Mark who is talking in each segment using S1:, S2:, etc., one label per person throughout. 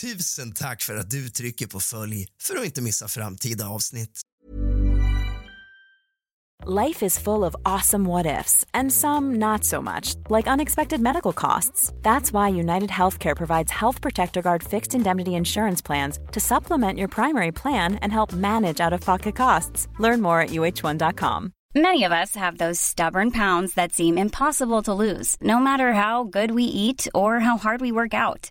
S1: Tusen tack för att du trycker på följ för att inte missa framtida avsnitt.
S2: Life is full of awesome what ifs, and some not so much, like unexpected medical costs. That's why United Healthcare provides Health Protector Guard fixed indemnity insurance plans to supplement your primary plan and help manage out of pocket costs. Learn more at uh1.com.
S3: Many of us have those stubborn pounds that seem impossible to lose, no matter how good we eat or how hard we work out.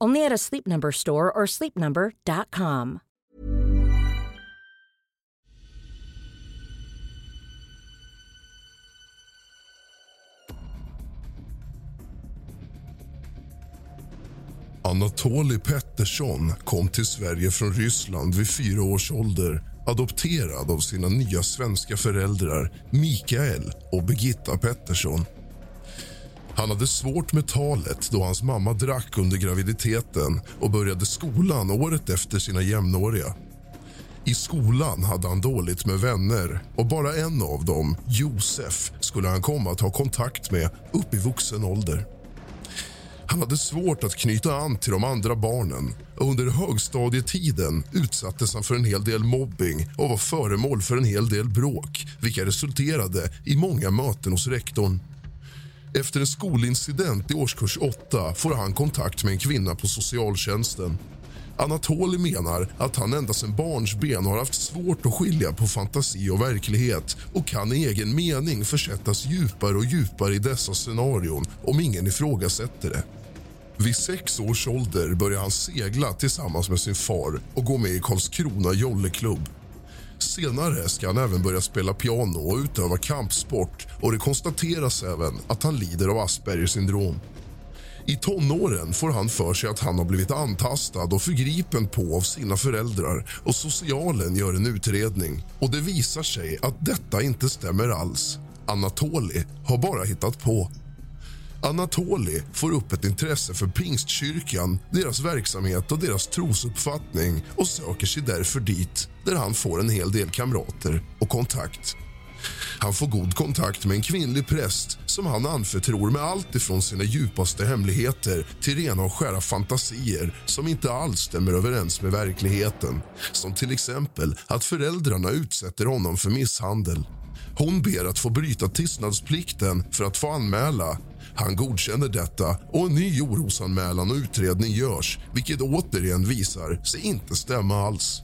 S4: Only at a Sleep Number store or sleepnumber.com.
S5: Anatoly Pettersson kom till Sverige från Ryssland vid fyra års ålder adopterad av sina nya svenska föräldrar Mikael och Birgitta Pettersson. Han hade svårt med talet då hans mamma drack under graviditeten och började skolan året efter sina jämnåriga. I skolan hade han dåligt med vänner och bara en av dem, Josef, skulle han komma att ha kontakt med upp i vuxen ålder. Han hade svårt att knyta an till de andra barnen och under högstadietiden utsattes han för en hel del mobbing och var föremål för en hel del bråk vilka resulterade i många möten hos rektorn. Efter en skolincident i årskurs 8 får han kontakt med en kvinna på socialtjänsten. Anatoli menar att han ända sedan barnsben har haft svårt att skilja på fantasi och verklighet och kan i egen mening försättas djupare och djupare i dessa scenarion om ingen ifrågasätter det. Vid sex års ålder börjar han segla tillsammans med sin far och gå med i Karlskrona jolleklubb. Senare ska han även börja spela piano och utöva kampsport och det konstateras även att han lider av Aspergers syndrom. I tonåren får han för sig att han har blivit antastad och förgripen på av sina föräldrar och socialen gör en utredning. Och Det visar sig att detta inte stämmer alls. Anatoli har bara hittat på. Anatoli får upp ett intresse för Pingstkyrkan, deras verksamhet och deras trosuppfattning och söker sig därför dit där han får en hel del kamrater och kontakt. Han får god kontakt med en kvinnlig präst som han anförtror med allt ifrån sina djupaste hemligheter till rena och skära fantasier som inte alls stämmer överens med verkligheten. Som till exempel att föräldrarna utsätter honom för misshandel. Hon ber att få bryta tystnadsplikten för att få anmäla. Han godkänner detta och en ny orosanmälan och utredning görs vilket återigen visar sig inte stämma alls.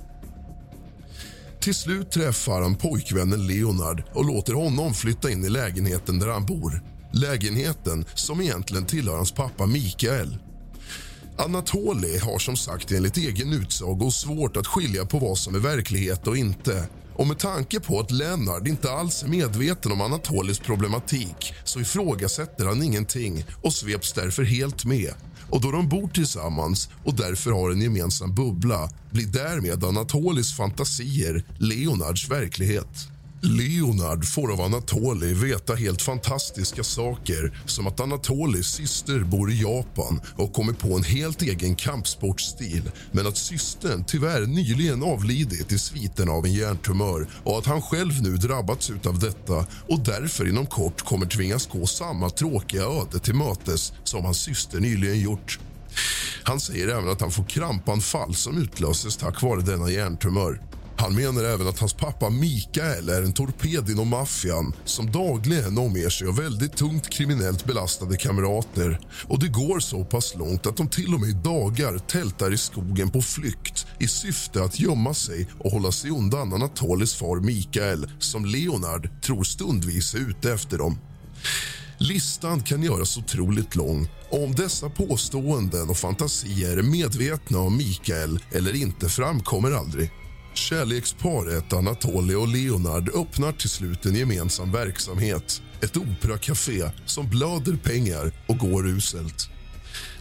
S5: Till slut träffar han pojkvännen Leonard och låter honom flytta in i lägenheten där han bor. Lägenheten som egentligen tillhör hans pappa Mikael. Anatoli har som sagt enligt egen utsago svårt att skilja på vad som är verklighet och inte. Och med tanke på att Lennart inte alls är medveten om Anatolis problematik så ifrågasätter han ingenting och sveps därför helt med. Och då de bor tillsammans och därför har en gemensam bubbla blir därmed Anatolis fantasier Leonards verklighet. Leonard får av Anatoli veta helt fantastiska saker som att Anatolis syster bor i Japan och kommit på en helt egen kampsportstil men att systern tyvärr nyligen avlidit i sviten av en hjärntumör och att han själv nu drabbats av detta och därför inom kort kommer tvingas gå samma tråkiga öde till mötes som hans syster nyligen gjort. Han säger även att han får krampanfall som utlöses tack vare denna hjärntumör. Han menar även att hans pappa Mikael är en torped inom maffian som dagligen omger sig av väldigt tungt kriminellt belastade kamrater. Och Det går så pass långt att de till och med i dagar tältar i skogen på flykt i syfte att gömma sig och hålla sig undan Anatolis far Mikael som Leonard tror stundvis är ute efter dem. Listan kan göras otroligt lång. Om dessa påståenden och fantasier är medvetna om Mikael eller inte framkommer aldrig. Kärleksparet Anatoly och Leonard öppnar till slut en gemensam verksamhet. Ett operacafé som blöder pengar och går uselt.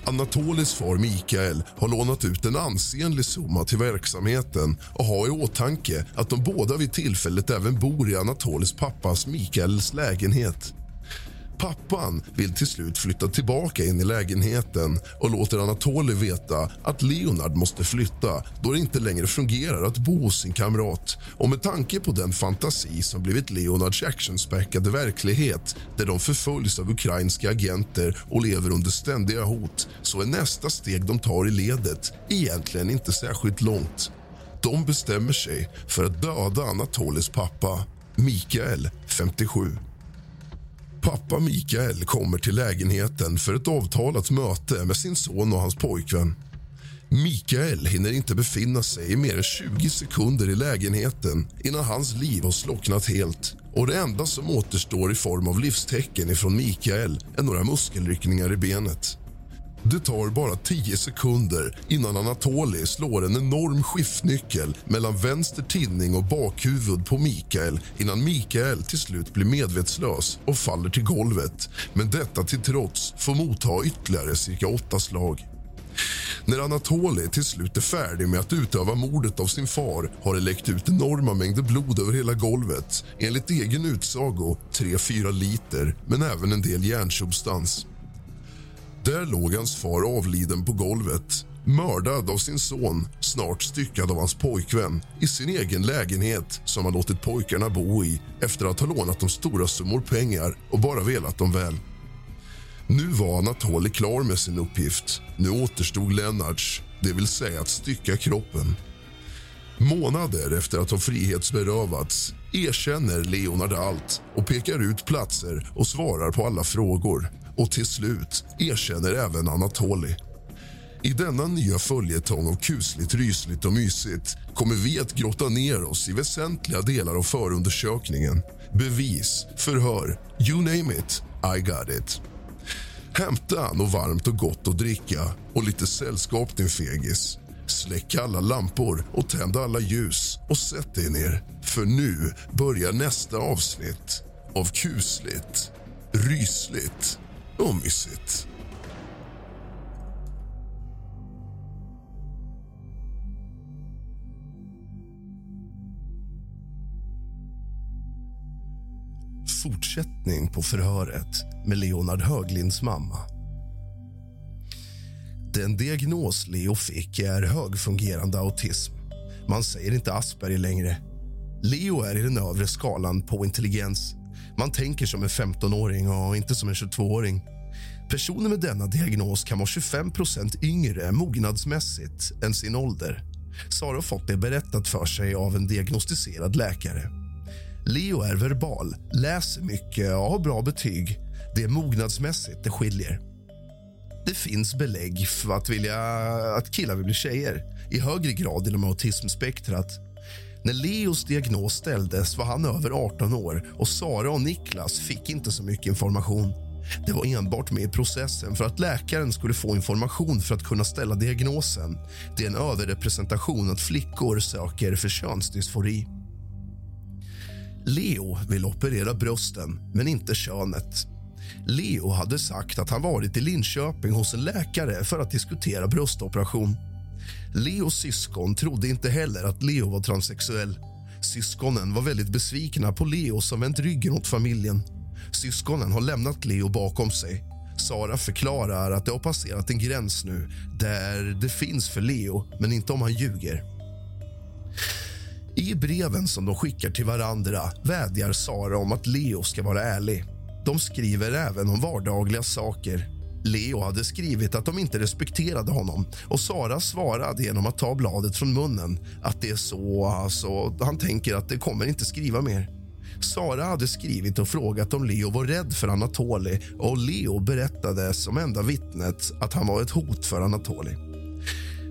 S5: Anatolis far Mikael har lånat ut en ansenlig summa till verksamheten och har i åtanke att de båda vid tillfället även bor i Anatolis pappas Mikaels lägenhet. Pappan vill till slut flytta tillbaka in i lägenheten och låter Anatoly veta att Leonard måste flytta då det inte längre fungerar att bo hos sin kamrat. Och med tanke på den fantasi som blivit Leonards actionspäckade verklighet där de förföljs av ukrainska agenter och lever under ständiga hot så är nästa steg de tar i ledet egentligen inte särskilt långt. De bestämmer sig för att döda Anatolis pappa, Mikael, 57. Pappa Mikael kommer till lägenheten för ett avtalat möte med sin son och hans pojkvän. Mikael hinner inte befinna sig i mer än 20 sekunder i lägenheten innan hans liv har slocknat helt. Och Det enda som återstår i form av livstecken ifrån Mikael är några muskelryckningar i benet. Det tar bara tio sekunder innan Anatoli slår en enorm skiftnyckel mellan vänster tinning och bakhuvud på Mikael innan Mikael till slut blir medvetslös och faller till golvet. Men detta till trots får motta ytterligare cirka åtta slag. När Anatoli till slut är färdig med att utöva mordet av sin far har det läckt ut enorma mängder blod över hela golvet. Enligt egen utsago 3-4 liter, men även en del järnsubstans. Där låg hans far avliden på golvet mördad av sin son, snart styckad av hans pojkvän i sin egen lägenhet som han låtit pojkarna bo i efter att ha lånat dem stora summor pengar och bara velat dem väl. Nu var Anatoly klar med sin uppgift. Nu återstod Lennarts, det vill säga att stycka kroppen. Månader efter att ha frihetsberövats erkänner Leonard allt och pekar ut platser och svarar på alla frågor. Och till slut erkänner även Anatoly. I denna nya följetong av kusligt, rysligt och mysigt kommer vi att grotta ner oss i väsentliga delar av förundersökningen. Bevis, förhör, you name it, I got it. Hämta något varmt och gott att dricka och lite sällskap, din fegis. Släck alla lampor och tänd alla ljus och sätt dig ner. För nu börjar nästa avsnitt av kusligt, rysligt och mysigt. Fortsättning på förhöret med Leonard Höglinds mamma. Den diagnos Leo fick är högfungerande autism. Man säger inte Asperger längre. Leo är i den övre skalan på intelligens. Man tänker som en 15-åring och inte som en 22-åring. Personer med denna diagnos kan vara 25% yngre mognadsmässigt än sin ålder. Sara har fått det berättat för sig av en diagnostiserad läkare. Leo är verbal, läser mycket och har bra betyg. Det är mognadsmässigt det skiljer. Det finns belägg för att, vilja, att killar vill bli tjejer i högre grad inom autismspektrat. När Leos diagnos ställdes var han över 18 år och Sara och Niklas fick inte så mycket information. Det var enbart med i processen för att läkaren skulle få information för att kunna ställa diagnosen. Det är en överrepresentation att flickor söker för könsdysfori. Leo vill operera brösten, men inte könet. Leo hade sagt att han varit i Linköping hos en läkare för att diskutera bröstoperation. Leos syskon trodde inte heller att Leo var transsexuell. Syskonen var väldigt besvikna på Leo som vänt ryggen åt familjen. Syskonen har lämnat Leo bakom sig. Sara förklarar att det har passerat en gräns nu där det finns för Leo, men inte om han ljuger. I breven som de skickar till varandra vädjar Sara om att Leo ska vara ärlig. De skriver även om vardagliga saker. Leo hade skrivit att de inte respekterade honom och Sara svarade genom att ta bladet från munnen att det är så, alltså, han tänker att det kommer inte skriva mer. Sara hade skrivit och frågat om Leo var rädd för Anatoli och Leo berättade som enda vittnet att han var ett hot för Anatoli.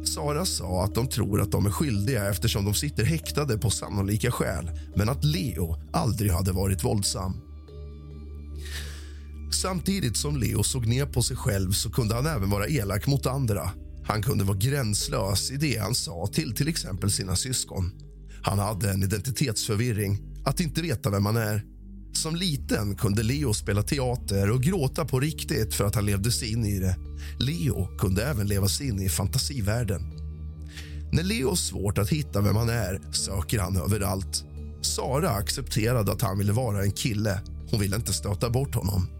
S5: Sara sa att de tror att de är skyldiga eftersom de sitter häktade på sannolika skäl men att Leo aldrig hade varit våldsam. Samtidigt som Leo såg ner på sig själv så kunde han även vara elak mot andra. Han kunde vara gränslös i det han sa till till exempel sina syskon. Han hade en identitetsförvirring, att inte veta vem man är. Som liten kunde Leo spela teater och gråta på riktigt för att han levde sig in i det. Leo kunde även leva sig in i fantasivärlden. När Leo har svårt att hitta vem han är söker han överallt. Sara accepterade att han ville vara en kille. Hon ville inte stöta bort honom.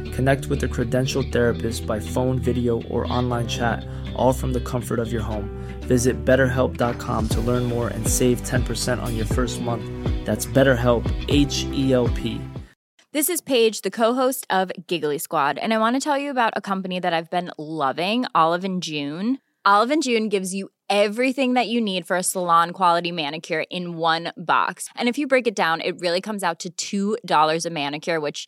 S6: Connect with a credentialed therapist by phone, video, or online chat, all from the comfort of your home. Visit betterhelp.com to learn more and save 10% on your first month. That's BetterHelp, H E L P.
S7: This is Paige, the co-host of Giggly Squad, and I want to tell you about a company that I've been loving, Olive and June. Olive and June gives you everything that you need for a salon quality manicure in one box. And if you break it down, it really comes out to $2 a manicure, which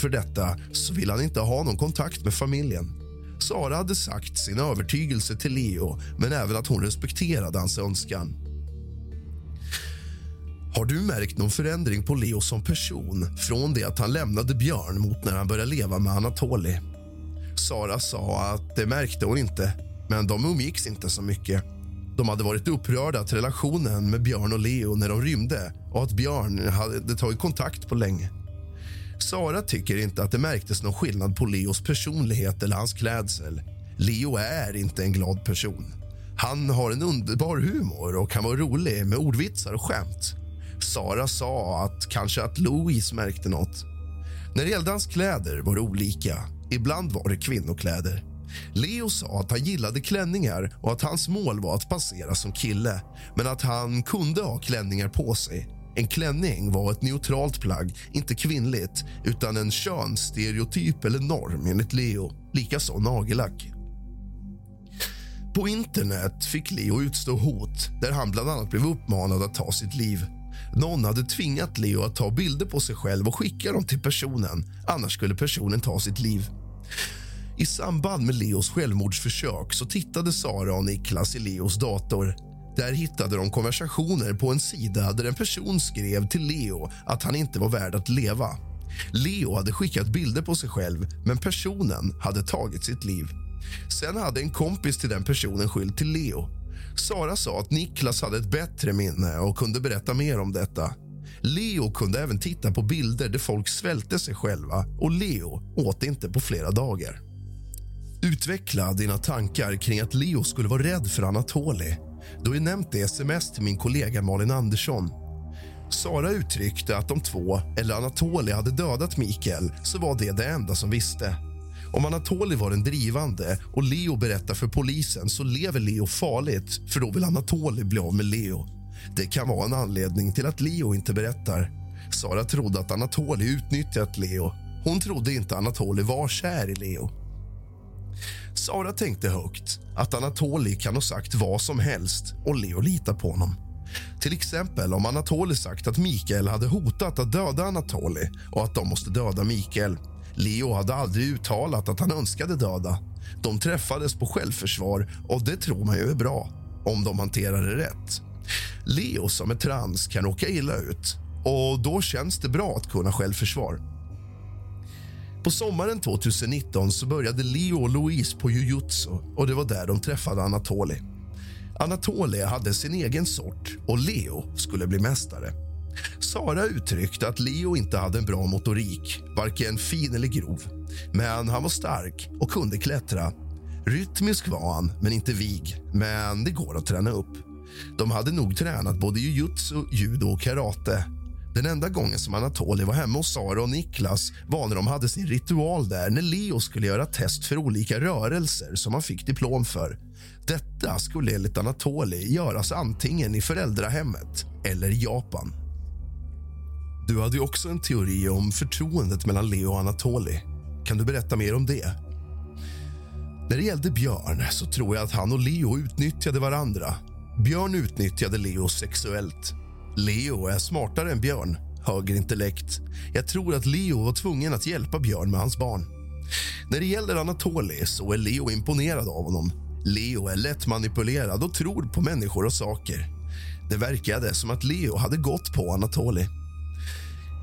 S5: För detta så vill han inte ha någon kontakt med familjen. Sara hade sagt sin övertygelse till Leo men även att hon respekterade hans önskan. Har du märkt någon förändring på Leo som person från det att han lämnade Björn mot när han började leva med Anatoli? Sara sa att det märkte hon inte, men de umgicks inte så mycket. De hade varit upprörda att relationen med Björn och Leo när de rymde och att Björn hade tagit kontakt på länge. Sara tycker inte att det märktes någon skillnad på Leos personlighet eller hans klädsel. Leo är inte en glad person. Han har en underbar humor och kan vara rolig med ordvitsar och skämt. Sara sa att kanske att Louise märkte något. När det gällde hans kläder var det olika. Ibland var det kvinnokläder. Leo sa att han gillade klänningar och att hans mål var att passera som kille men att han kunde ha klänningar på sig. En klänning var ett neutralt plagg, inte kvinnligt utan en könsstereotyp eller norm enligt Leo. Likaså nagellack. På internet fick Leo utstå hot där han bland annat blev uppmanad att ta sitt liv. Någon hade tvingat Leo att ta bilder på sig själv och skicka dem till personen, annars skulle personen ta sitt liv. I samband med Leos självmordsförsök så tittade Sara och Niklas i Leos dator. Där hittade de konversationer på en sida där en person skrev till Leo att han inte var värd att leva. Leo hade skickat bilder på sig själv, men personen hade tagit sitt liv. Sen hade en kompis till den personen skylt till Leo. Sara sa att Niklas hade ett bättre minne och kunde berätta mer om detta. Leo kunde även titta på bilder där folk svälte sig själva och Leo åt inte på flera dagar. Utveckla dina tankar kring att Leo skulle vara rädd för Anatoli. Du har nämnt det i sms till min kollega Malin Andersson. Sara uttryckte att de två, eller Anatoli, hade dödat Mikael så var det det enda som visste. Om Anatoli var den drivande och Leo berättar för polisen så lever Leo farligt för då vill Anatoli bli av med Leo. Det kan vara en anledning till att Leo inte berättar. Sara trodde att Anatoli utnyttjat Leo. Hon trodde inte Anatoli var kär i Leo. Sara tänkte högt att Anatoli kan ha sagt vad som helst och Leo litar på honom. Till exempel om Anatoli sagt att Mikael hade hotat att döda Anatoli och att de måste döda Mikael. Leo hade aldrig uttalat att han önskade döda. De träffades på självförsvar och det tror man ju är bra, om de hanterar det rätt. Leo som är trans kan råka illa ut och då känns det bra att kunna självförsvar. På sommaren 2019 så började Leo och Louise på jujutsu och det var där de träffade Anatoli. Anatoli hade sin egen sort och Leo skulle bli mästare. Sara uttryckte att Leo inte hade en bra motorik, varken fin eller grov. Men han var stark och kunde klättra. Rytmisk var han, men inte vig. Men det går att träna upp. De hade nog tränat både jujutsu, judo och karate. Den enda gången som Anatoli var hemma hos Sara och Niklas var när de hade sin ritual där när Leo skulle göra test för olika rörelser som han fick diplom för. Detta skulle enligt Anatoli göras antingen i föräldrahemmet eller i Japan. Du hade också en teori om förtroendet mellan Leo och Anatoli. Kan du berätta mer om det? När det gällde Björn så tror jag att han och Leo utnyttjade varandra. Björn utnyttjade Leo sexuellt. Leo är smartare än Björn, högre intellekt. Jag tror att Leo var tvungen att hjälpa Björn med hans barn. När det gäller Anatoly så är Leo imponerad av honom. Leo är lätt manipulerad och tror på människor och saker. Det verkade som att Leo hade gått på Anatoly.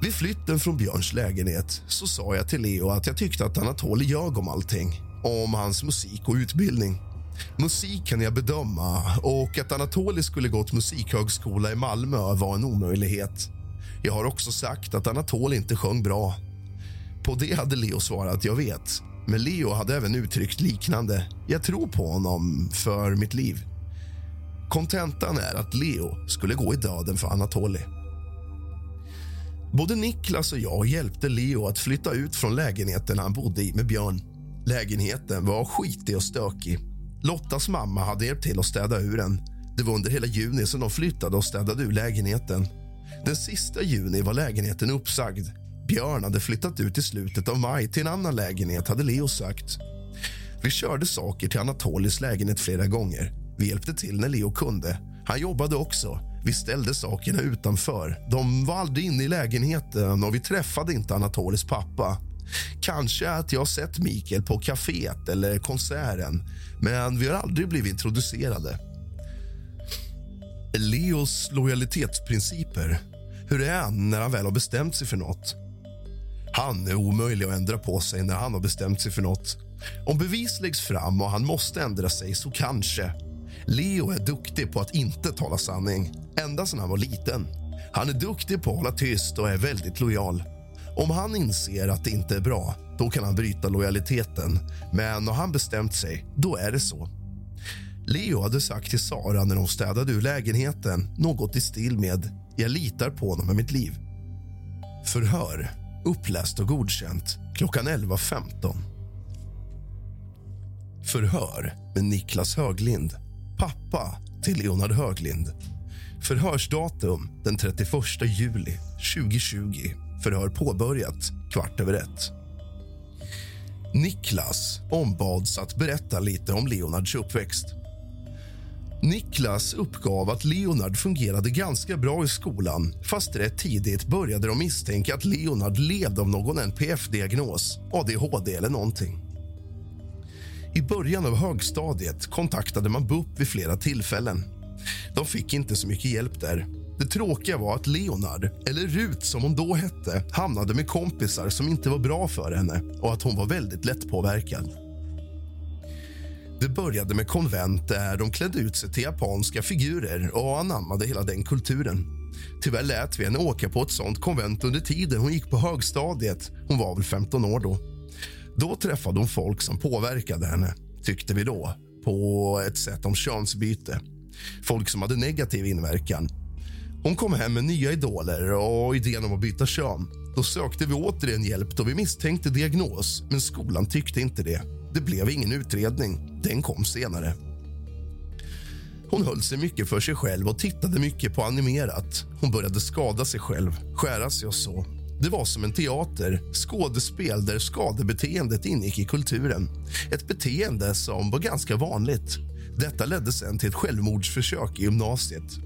S5: Vid flytten från Björns lägenhet så sa jag till Leo att jag tyckte att Anatoly ljög om allting. Om hans musik och utbildning. Musik kan jag bedöma och att Anatoly skulle gått musikhögskola i Malmö var en omöjlighet. Jag har också sagt att Anatoly inte sjöng bra. På det hade Leo svarat jag vet. Men Leo hade även uttryckt liknande. Jag tror på honom för mitt liv. Kontentan är att Leo skulle gå i döden för Anatoly. Både Niklas och jag hjälpte Leo att flytta ut från lägenheten han bodde i med Björn. Lägenheten var skitig och stökig. Lottas mamma hade hjälpt till att städa ur den. Det var under hela juni som de flyttade och städade ur lägenheten. Den sista juni var lägenheten uppsagd. Björn hade flyttat ut i slutet av maj till en annan lägenhet, hade Leo sagt. Vi körde saker till Anatolis lägenhet flera gånger. Vi hjälpte till när Leo kunde. Han jobbade också. Vi ställde sakerna utanför. De var aldrig inne i lägenheten och vi träffade inte Anatolis pappa. Kanske att jag sett Mikael på kaféet eller konserten men vi har aldrig blivit introducerade. Leos lojalitetsprinciper. Hur är han när han väl har bestämt sig för nåt? Han är omöjlig att ändra på sig när han har bestämt sig för nåt. Om bevis läggs fram och han måste ändra sig, så kanske. Leo är duktig på att inte tala sanning, ända sedan han var liten. Han är duktig på att hålla tyst och är väldigt lojal. Om han inser att det inte är bra, då kan han bryta lojaliteten. Men har han bestämt sig, då är det så. Leo hade sagt till Sara när de städade ur lägenheten något i stil med “Jag litar på honom med mitt liv”. Förhör, uppläst och godkänt klockan 11.15. Förhör med Niklas Höglind, pappa till Leonard Höglind. Förhörsdatum den 31 juli 2020. Förhör påbörjat kvart över ett. Niklas ombads att berätta lite om Leonards uppväxt. Niklas uppgav att Leonard fungerade ganska bra i skolan fast rätt tidigt började de misstänka att Leonard led av någon NPF-diagnos, adhd eller någonting. I början av högstadiet kontaktade man BUP vid flera tillfällen. De fick inte så mycket hjälp där. Det tråkiga var att Leonard, eller Rut som hon då hette, hamnade med kompisar som inte var bra för henne och att hon var väldigt lättpåverkad. Det började med konvent där de klädde ut sig till japanska figurer och anammade hela den kulturen. Tyvärr lät vi henne åka på ett sånt konvent under tiden hon gick på högstadiet. Hon var väl 15 år då. Då träffade hon folk som påverkade henne, tyckte vi då, på ett sätt om könsbyte. Folk som hade negativ inverkan. Hon kom hem med nya idoler och idén om att byta kön. Då sökte vi återigen hjälp då vi misstänkte diagnos, men skolan tyckte inte det. Det blev ingen utredning. Den kom senare. Hon höll sig mycket för sig själv och tittade mycket på animerat. Hon började skada sig själv, skära sig och så. Det var som en teater, skådespel där skadebeteendet ingick i kulturen. Ett beteende som var ganska vanligt. Detta ledde sen till ett självmordsförsök i gymnasiet.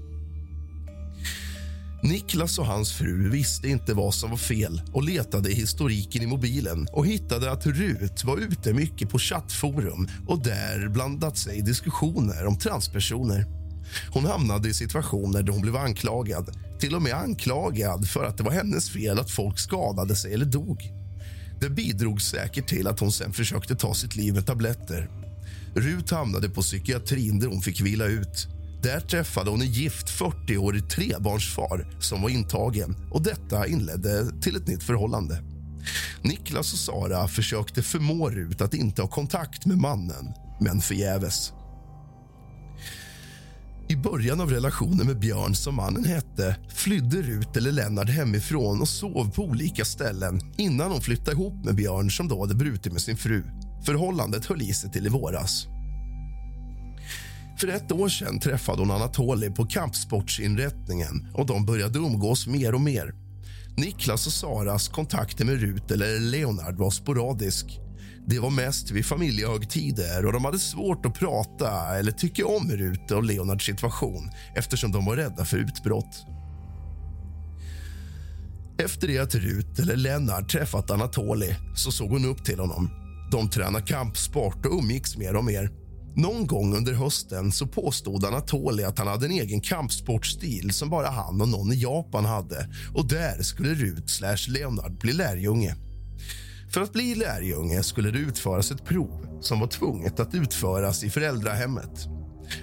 S5: Niklas och hans fru visste inte vad som var fel och letade i historiken i mobilen och hittade att Rut var ute mycket på chattforum och där blandat sig i diskussioner om transpersoner. Hon hamnade i situationer där hon blev anklagad, till och med anklagad för att det var hennes fel att folk skadade sig eller dog. Det bidrog säkert till att hon sen försökte ta sitt liv med tabletter. Rut hamnade på psykiatrin där hon fick vila ut. Där träffade hon en gift 40-årig trebarnsfar som var intagen och detta inledde till ett nytt förhållande. Niklas och Sara försökte förmå Rut att inte ha kontakt med mannen, men förgäves. I början av relationen med Björn, som mannen hette flydde Rut eller Lennart hemifrån och sov på olika ställen innan hon flyttade ihop med Björn som då hade brutit med sin fru. Förhållandet höll i sig till i våras. För ett år sedan träffade hon Anatoli på kampsportsinrättningen och de började umgås mer och mer. Niklas och Saras kontakter med Rut eller Leonard var sporadisk. Det var mest vid familjehögtider och de hade svårt att prata eller tycka om Rut och Leonards situation eftersom de var rädda för utbrott. Efter det att Rut eller Lennart träffat Anatoli så såg hon upp till honom. De tränade kampsport och umgicks mer och mer. Någon gång under hösten så påstod Anatoly att han hade en egen kampsportstil som bara han och någon i Japan hade. Och Där skulle Rut slash Leonard bli lärjunge. För att bli lärjunge skulle det utföras ett prov som var tvunget att utföras i föräldrahemmet.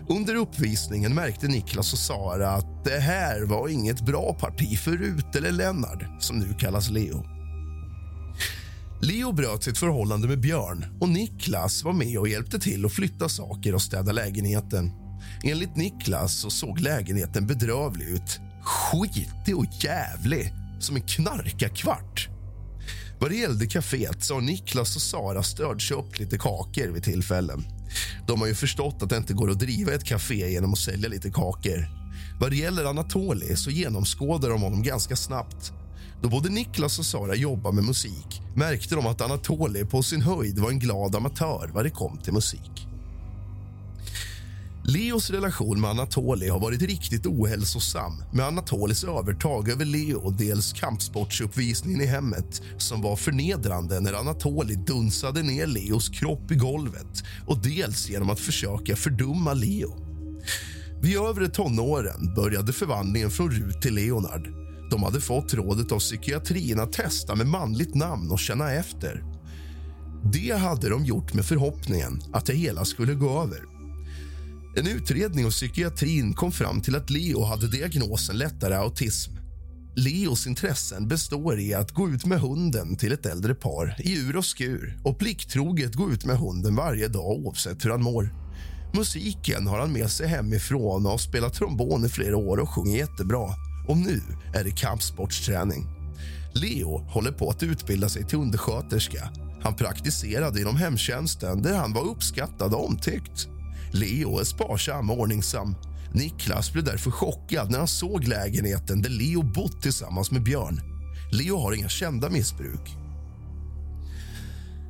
S5: Under uppvisningen märkte Niklas och Sara att det här var inget bra parti för Rut eller Lennart, som nu kallas Leo. Leo bröt sitt förhållande med Björn och Niklas var med och hjälpte till att flytta saker och städa lägenheten. Enligt Niklas så såg lägenheten bedrövlig ut. Skitig och jävlig, som en knarkarkvart. Vad det gällde kaféet så har Niklas och Sara stödköpt lite kakor vid tillfällen. De har ju förstått att det inte går att driva ett kafé genom att sälja lite kakor. Vad det gäller Anatoli så genomskådar de honom ganska snabbt. Då både Niklas och Sara jobbar med musik märkte de att Anatoli på sin höjd var en glad amatör vad det kom till musik. Leos relation med Anatoli har varit riktigt ohälsosam med Anatolis övertag över Leo dels kampsportsuppvisningen i hemmet som var förnedrande när Anatoli dunsade ner Leos kropp i golvet och dels genom att försöka fördumma Leo. Vid övre tonåren började förvandlingen från Rut till Leonard. De hade fått rådet av psykiatrin att testa med manligt namn och känna efter. Det hade de gjort med förhoppningen att det hela skulle gå över. En utredning av psykiatrin kom fram till att Leo hade diagnosen lättare autism. Leos intressen består i att gå ut med hunden till ett äldre par i ur och skur och plikttroget gå ut med hunden varje dag oavsett hur han mår. Musiken har han med sig hemifrån och har spelat trombon i flera år och sjunger jättebra. Och nu är det kampsportsträning. Leo håller på att utbilda sig till undersköterska. Han praktiserade inom hemtjänsten där han var uppskattad och omtyckt. Leo är sparsam och ordningsam. Niklas blev därför chockad när han såg lägenheten där Leo bott tillsammans med Björn. Leo har inga kända missbruk.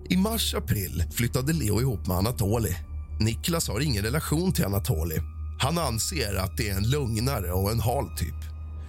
S5: I mars-april flyttade Leo ihop med Anatoli. Niklas har ingen relation till Anatoli. Han anser att det är en lugnare och en hal typ.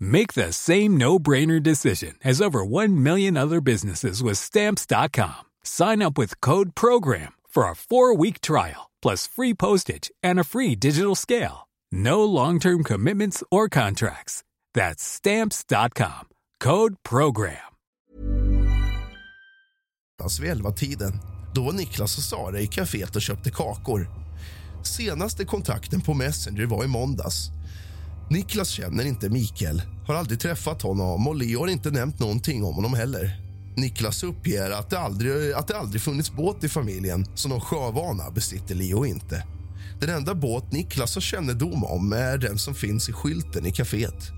S8: Make the same no-brainer decision as over 1 million other businesses with Stamps.com. Sign up with Code PROGRAM for a four-week trial, plus free postage and a free digital scale. No long-term commitments or contracts. That's Stamps.com. Code PROGRAM.
S5: tiden Då var Niklas och Sara i kaféet och köpte kakor. Senaste kontakten på Messenger var i måndags. Niklas känner inte Mikael, har aldrig träffat honom och Leo har inte nämnt någonting om honom heller. Niklas uppger att det aldrig, att det aldrig funnits båt i familjen, så någon sjövana besitter Leo inte. Den enda båt Niklas har kännedom om är den som finns i skylten i kaféet.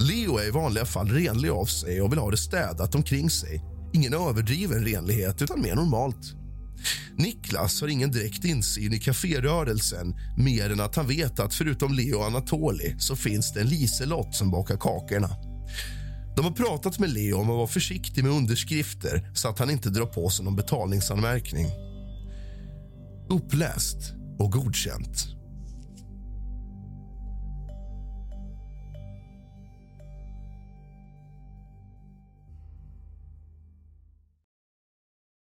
S5: Leo är i vanliga fall renlig av sig och vill ha det städat omkring sig. Ingen överdriven renlighet, utan mer normalt. Niklas har ingen direkt insyn i kaférörelsen mer än att han vet att förutom Leo och Anatoli så finns det en Liselott som bakar kakorna. De har pratat med Leo om att vara försiktig med underskrifter så att han inte drar på sig någon betalningsanmärkning. Uppläst och godkänt.